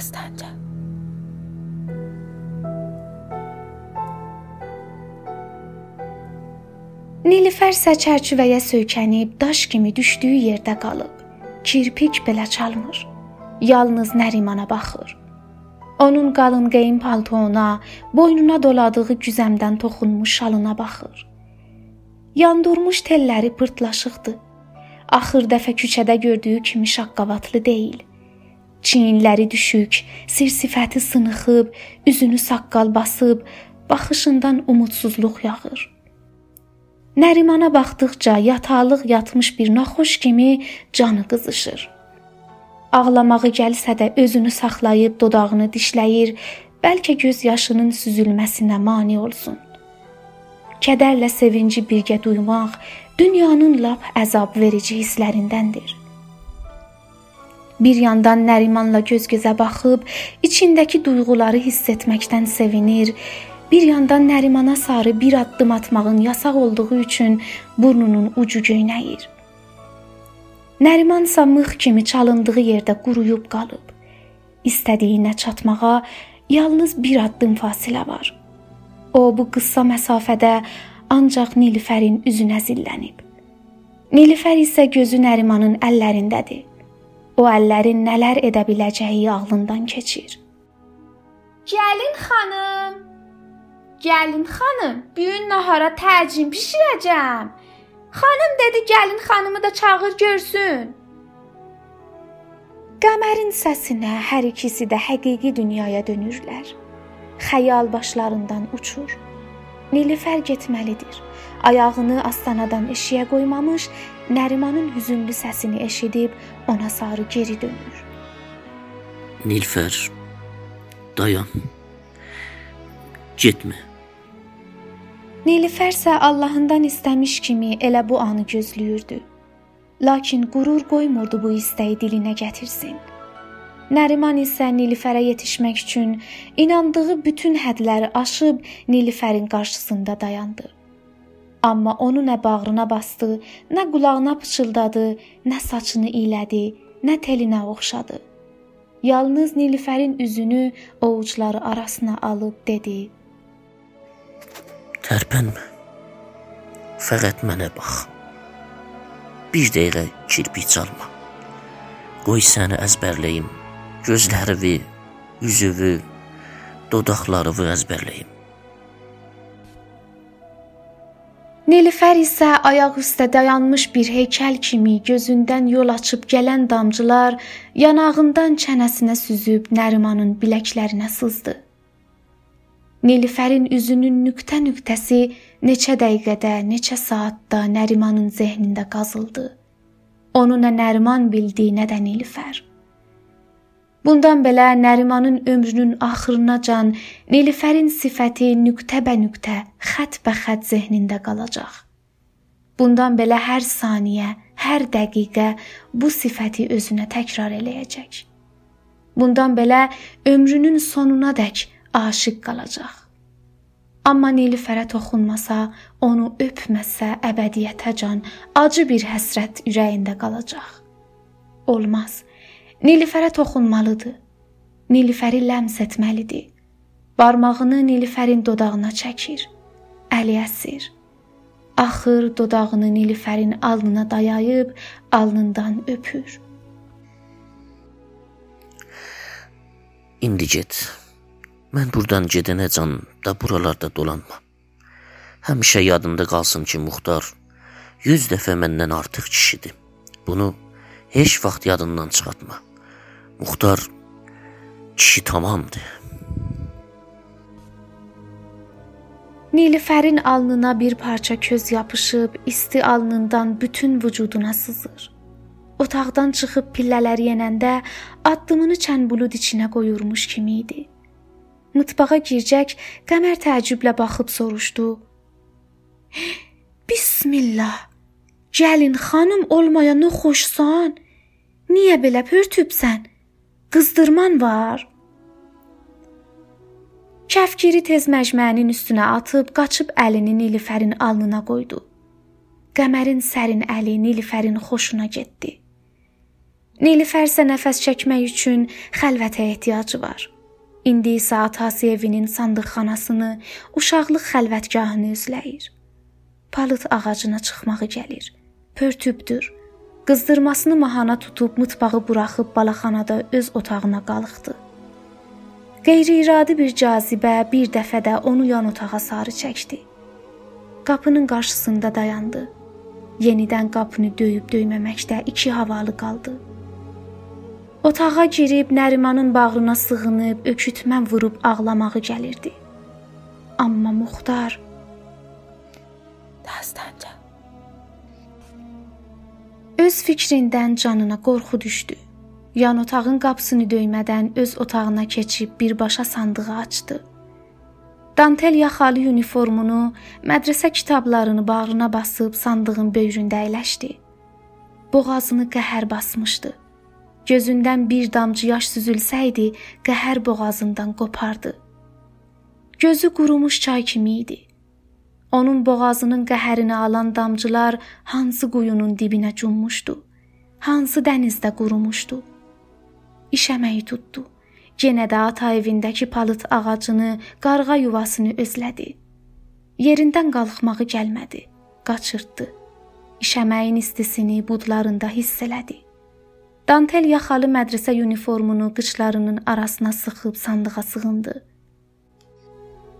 Dastanca. Nilüfər isə çərçivəyə söykənib daş kimi düşdüyü yerdə qalıb. Kirpik belə çalmır. Yalnız Nərimana baxır. Onun qalın geyim paltona, boynuna doladığı güzəmdən toxunmuş şalına baxır. Yandurmuş telləri pırtlaşıqdır. Axır dəfə küçədə gördüyü kimi şaqqavatlı deyil. Çiyinləri düşük, sir sifəti sınıxıb, üzünü saqqal basıb, baxışından umudsuzluq yağır. Nərimana baxdıqca yataqlıq yatmış bir naxoş kimi canı qızışır. Ağlamağı gəlsə də özünü saxlayıb dodağını dişləyir, bəlkə göz yaşının süzülməsinə mane olsun. Kədərlə sevinci birgə duymaq dünyanın lap əzab verici hisslərindəndir. Bir yandan Nərimanla göz-gözə baxıb içindəki duyğuları hiss etməkdən sevinir, Bir yandan Nərimana sarı bir addım atmağın yasaq olduğu üçün burnunun ucu göynəyir. Nəriman isə mıx kimi çalındığı yerdə quruyub qalıb. İstədiyinə çatmağa yalnız bir addım fasilə var. O bu qısa məsafədə ancaq Nilüfərin üzünə zillənib. Nilüfər isə gözü Nərimanın əllərindədir. O əllərin nələr edə biləcəyi ağlından keçir. Gəlin xanım, Gəlin xanım, bu gün nahara təcin bişirəcəm. Xanım dedi gəlin xanımı da çağır görsün. Qəmərin səsinə hər ikisi də həqiqi dünyaya dönürlər. Xəyal başlarından uçur. Nilüfər getməlidir. Ayağını astanadan eşiyə qoymamış, Nərimanın hüzünlü səsini eşidib ona sarı geri dönür. Nilfər, dayan. Getmə. Nilüfər isə Allahından istəmiş kimi elə bu anı gözləyirdi. Lakin qürur qoymurdu bu istəyi dilinə gətirsin. Nəriman isə Nilüfərə yetişmək üçün inandığı bütün hədləri aşıb Nilüfərin qarşısında dayandı. Amma onu nə bağrına bastı, nə qulağına pıçıldadı, nə saçını iylədi, nə telinə oxşadı. Yalnız Nilüfərin üzünü ovucuları arasına alıb dedi: Tərpənmə. Fəqət mənə bax. Bir dəqiqə kirpi çalma. Qoy səni əzbərləyim. Gözlərimi, üzümü, dodaqlarımı əzbərləyim. Nilüfər isə ayaq üstə dayanmış bir heykəl kimi gözündən yol açıb gələn damcılar yanağından çənəsinə süzüb Nərimanın biləklərinə sızdı. Nilüfərin üzünün nöqtə-nöqtəsi neçə dəqiqədə, neçə saatda Nərimanın zehnində qazıldı. Onu nə Nəriman bildi, nə də Nilüfər. Bundan belə Nərimanın ömrünün axırınacan Nilüfərin sifəti nöqtə-bə-nöqtə, xətt-bə-xətt zehnində qalacaq. Bundan belə hər saniyə, hər dəqiqə bu sifəti özünə təkrar eləyəcək. Bundan belə ömrünün sonunadək aşiq qalacaq. Amma Nilüfərə toxunmasa, onu öpməsə, əbədiyyətəcan acı bir həsrət ürəyində qalacaq. Olmaz. Nilüfərə toxunmalıdır. Nilüfəri ləms etməlidir. Barmağını Nilüfərin dodağına çəkir. Əli əsir. Axır dodağını Nilüfərin alnına dayayıb alnından öpür. İndi get. Mən burdan gedənəcən də buralarda dolanma. Həmişə yadında qalsın ki, Muxtar 100 dəfə məndən artıq kişidir. Bunu heç vaxt yadından çıxartma. Muxtar kişi tamamdır. Nilüfərin alnına bir parça köz yapışıb, isti alnından bütün vücuduna sızır. Otaqdan çıxıb pillələri yenəndə addımını çənbulud içinə qoyurmuş kimi idi. Mutfağa girəcək, Qəmər təəccüblə baxıb soruşdu. Bismillah. Gəlin xanım olmaya nə xoşsan? Niyə belə pörtübsən? Qızdırman var. Kəfkiri tez məcmənin üstünə atıb qaçıb əlini Nilüfərin alnına qoydu. Qəmərin sərin əli Nilüfərin xoşuna getdi. Nilüfər isə nəfəs çəkmək üçün xəlvətə ehtiyacı var. İndi isə atası evinin sandıqxanasını, uşaqlıq xəlvətgahını üzləyir. Palıt ağacına çıxmağı gəlir. Pörtübdür. Qızdırmasını mahana tutub mutfağı buraxıb balaxanada öz otağına qalıqdı. Qeyri-iradi bir cazibə bir dəfə də onu yan otağa sarı çəkdi. Qapının qarşısında dayandı. Yenidən qapını döyüb döyməməkdə iki havalı qaldı. Otağa girib Nərimanın bağrına sığınıb ökütmən vurub ağlamağı gəlirdi. Amma Muxtar öz fikrindən canına qorxu düşdü. Yan otağın qapısını döymədən öz otağına keçib birbaşa sandığı açdı. Dantel yaxalı uniformunu, mədrəsə kitablarını bağrına basıb sandığın böyründə əyləşdi. Boğazını qəhər basmışdı. Gözündən bir damcı yaş süzülsəydi, qəhər boğazından qopardı. Gözü qurumuş çay kimi idi. Onun boğazının qəhərini alan damcılar hansı quyunun dibinə cummuşdu, hansı dənizdə qurumuşdu işəməyi tutdu. Yenə də ata evindəki palıt ağacını, qarğa yuvasını özlədi. Yerindən qalxmağı gəlmədi, qaçırtdı. İşəməyin istisini budlarında hiss elədi. Dantel yaxalı mədrəsə uniformunu qıçlarının arasına sıxıb sandığa sığındı.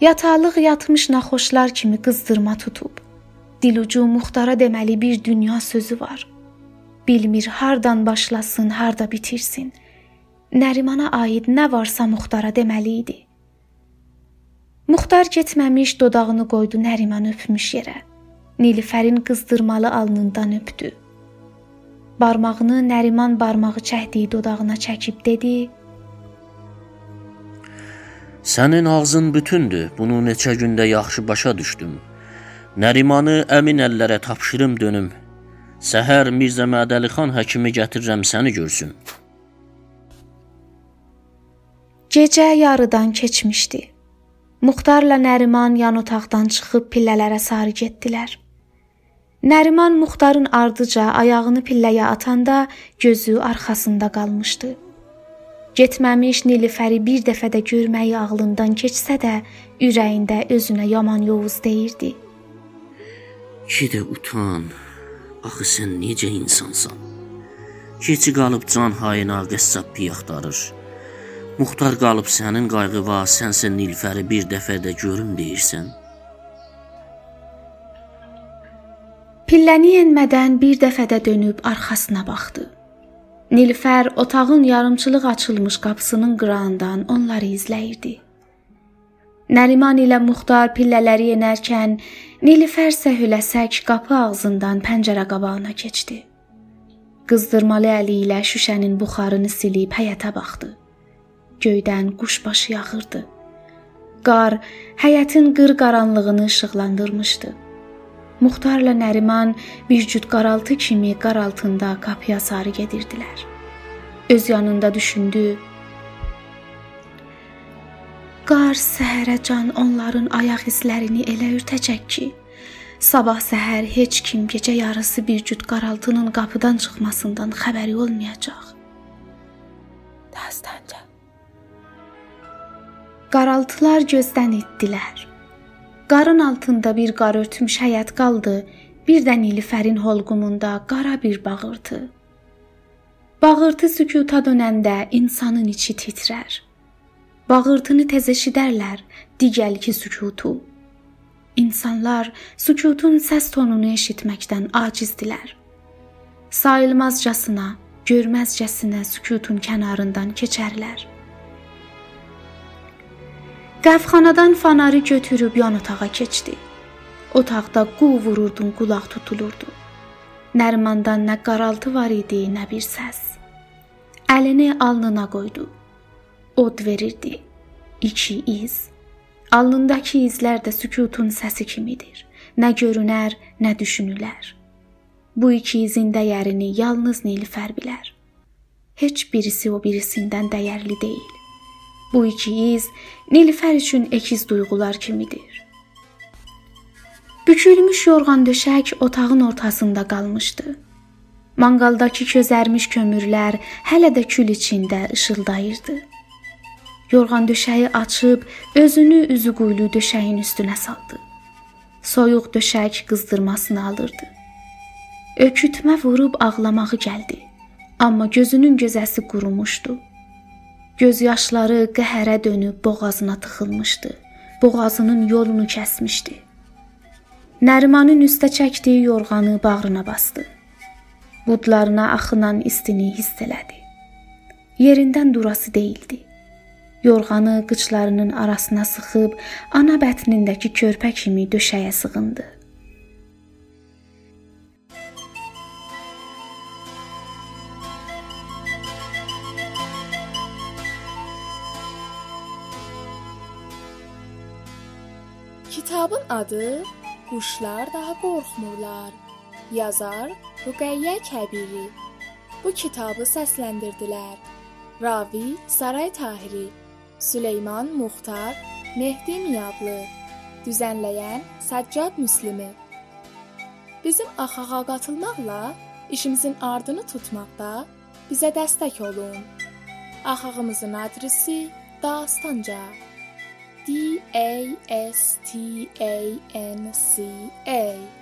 Yataqlıq yatmış naxoşlar kimi qızdırma tutub. Dilucu muxtara deməli bir dünya sözü var. Bilmir hardan başlasın, harda bitirsin. Nərimana aid nə varsa Muxtara deməli idi. Muxtar getməmiş dodağını qoydu Nəriman öpmüş yerə. Nilüfərin qızdırmalı alnından öpdü. Barmağını Nəriman barmağı çəkdiyi dodağına çəkib dedi: Sənin ağzın bütündür. Bunu neçə gündə yaxşı başa düşdüm. Nərimanı əmin əllərə tapşırım dönüm. Səhər Mirzə Mədəli xan həkimi gətirirəm səni görsün. Gecə yarıdan keçmişdi. Muxtarla Nəriman yan otaqdan çıxıb pillələrə sarı getdilər. Nəriman Muxtarın ardıca ayağını pilləyə atanda gözü arxasında qalmışdı. Getməmiş Nilüfəri bir dəfə də görməyi ağlından keçsə də, ürəyində özünə yaman yovuz deyirdi. Ki də utan. Axı sən necə insansan? Keçi qalıb can hayına qəssab piy axtarır. Muxtar qalıb sənin qayğı var, sənsə Nilfəri bir dəfə də görüm deyirsən. Pilləni enmədən bir dəfə də dönüb arxasına baxdı. Nilfər otağın yarımçılıq açılmış qapısının qırağından onları izləyirdi. Nəriman ilə Muxtar pillələri enərkən Nilfər səhüləsək qapı ağzından pəncərə qabağına keçdi. Qızdırmalı əli ilə şüşənin buxarını silib həyətə baxdı. Göydən quşbaşı yağırdı. Qar həyətin qır qaranlığını işıqlandırmışdı. Muxtarla Nəriman bir cüt qaraltı kimi qar altında qapıya sarı gedirdilər. Öz yanında düşündü. Qar səhərəcan onların ayaq izlərini elə ürtəcək ki, sabah səhər heç kim gecə yarısı bir cüt qaraltının qapıdan çıxmasından xəbəri olmayacaq. Dastanca Qaraltılar gözdən etdilər. Qarın altında bir qar örtmüş həyət qaldı. Birdən Nilüfərin holqumunda qara bir bağırtı. Bağırtı sükuta dönəndə insanın içi titrər. Bağırtını tez eşidərlər, digəl ki sükutu. İnsanlar sükutun səs tonunu eşitməkdən acizdilər. Sayılmazcasına, görməzcəsinə sükutun kənarından keçərlər. Qəfxanadan fanarı götürüb yan otağa keçdi. Otaqda qu vururdun, qulaq tutulurdu. Nərmandan nə qaraltı var idi, nə bir səs. Əlini alnına qoydu. Od verirdi. İki iz. Alnındakı izlər də sükutun səsi kimidir. Nə görünər, nə düşünülər. Bu iki izin dəyərini yalnız Nilüfər bilər. Heç birisi o birisindən dəyərli deyil. Bu iki iz Nilüfər üçün əkiz duyğular kimidir. Bükülmüş yorğan döşək otağın ortasında qalmışdı. Manqaldakı közərmiş kömürlər hələ də kül içində işıldayırdı. Yorğan döşəyi açıb özünü üzü quyulu döşəyin üstünə saldı. Soyuq döşək qızdırmasını alırdı. Ökütmə vurub ağlamağı gəldi. Amma gözünün gözəsi qurumuşdu. Göz yaşları qəhərə dönüb boğazına tıxılmışdı. Boğazının yolunu kəsmişdi. Nərimanın üstə çəkdiyi yorğanı bağrına basdı. Budlarına axınan istini hiss elədi. Yerindən durası değildi. Yorğanı qıçlarının arasına sıxıb ana bətnindəki körpə kimi döşəyə sığındı. Kitabın adı Quşlar daha qorxmurlar. Yazar Ruqəyyə Kəbiri. Bu kitabı səsləndirdilər. Ravi Saray Tahiri, Süleyman Muxtar, Mehdi Miyablı. Düzənləyən Səccad Müslimi. Bizim axağa qatılmaqla işimizin ardını tutmaqda bizə dəstək olun. Axağımızın adresi Dastanca. D A S T A N C A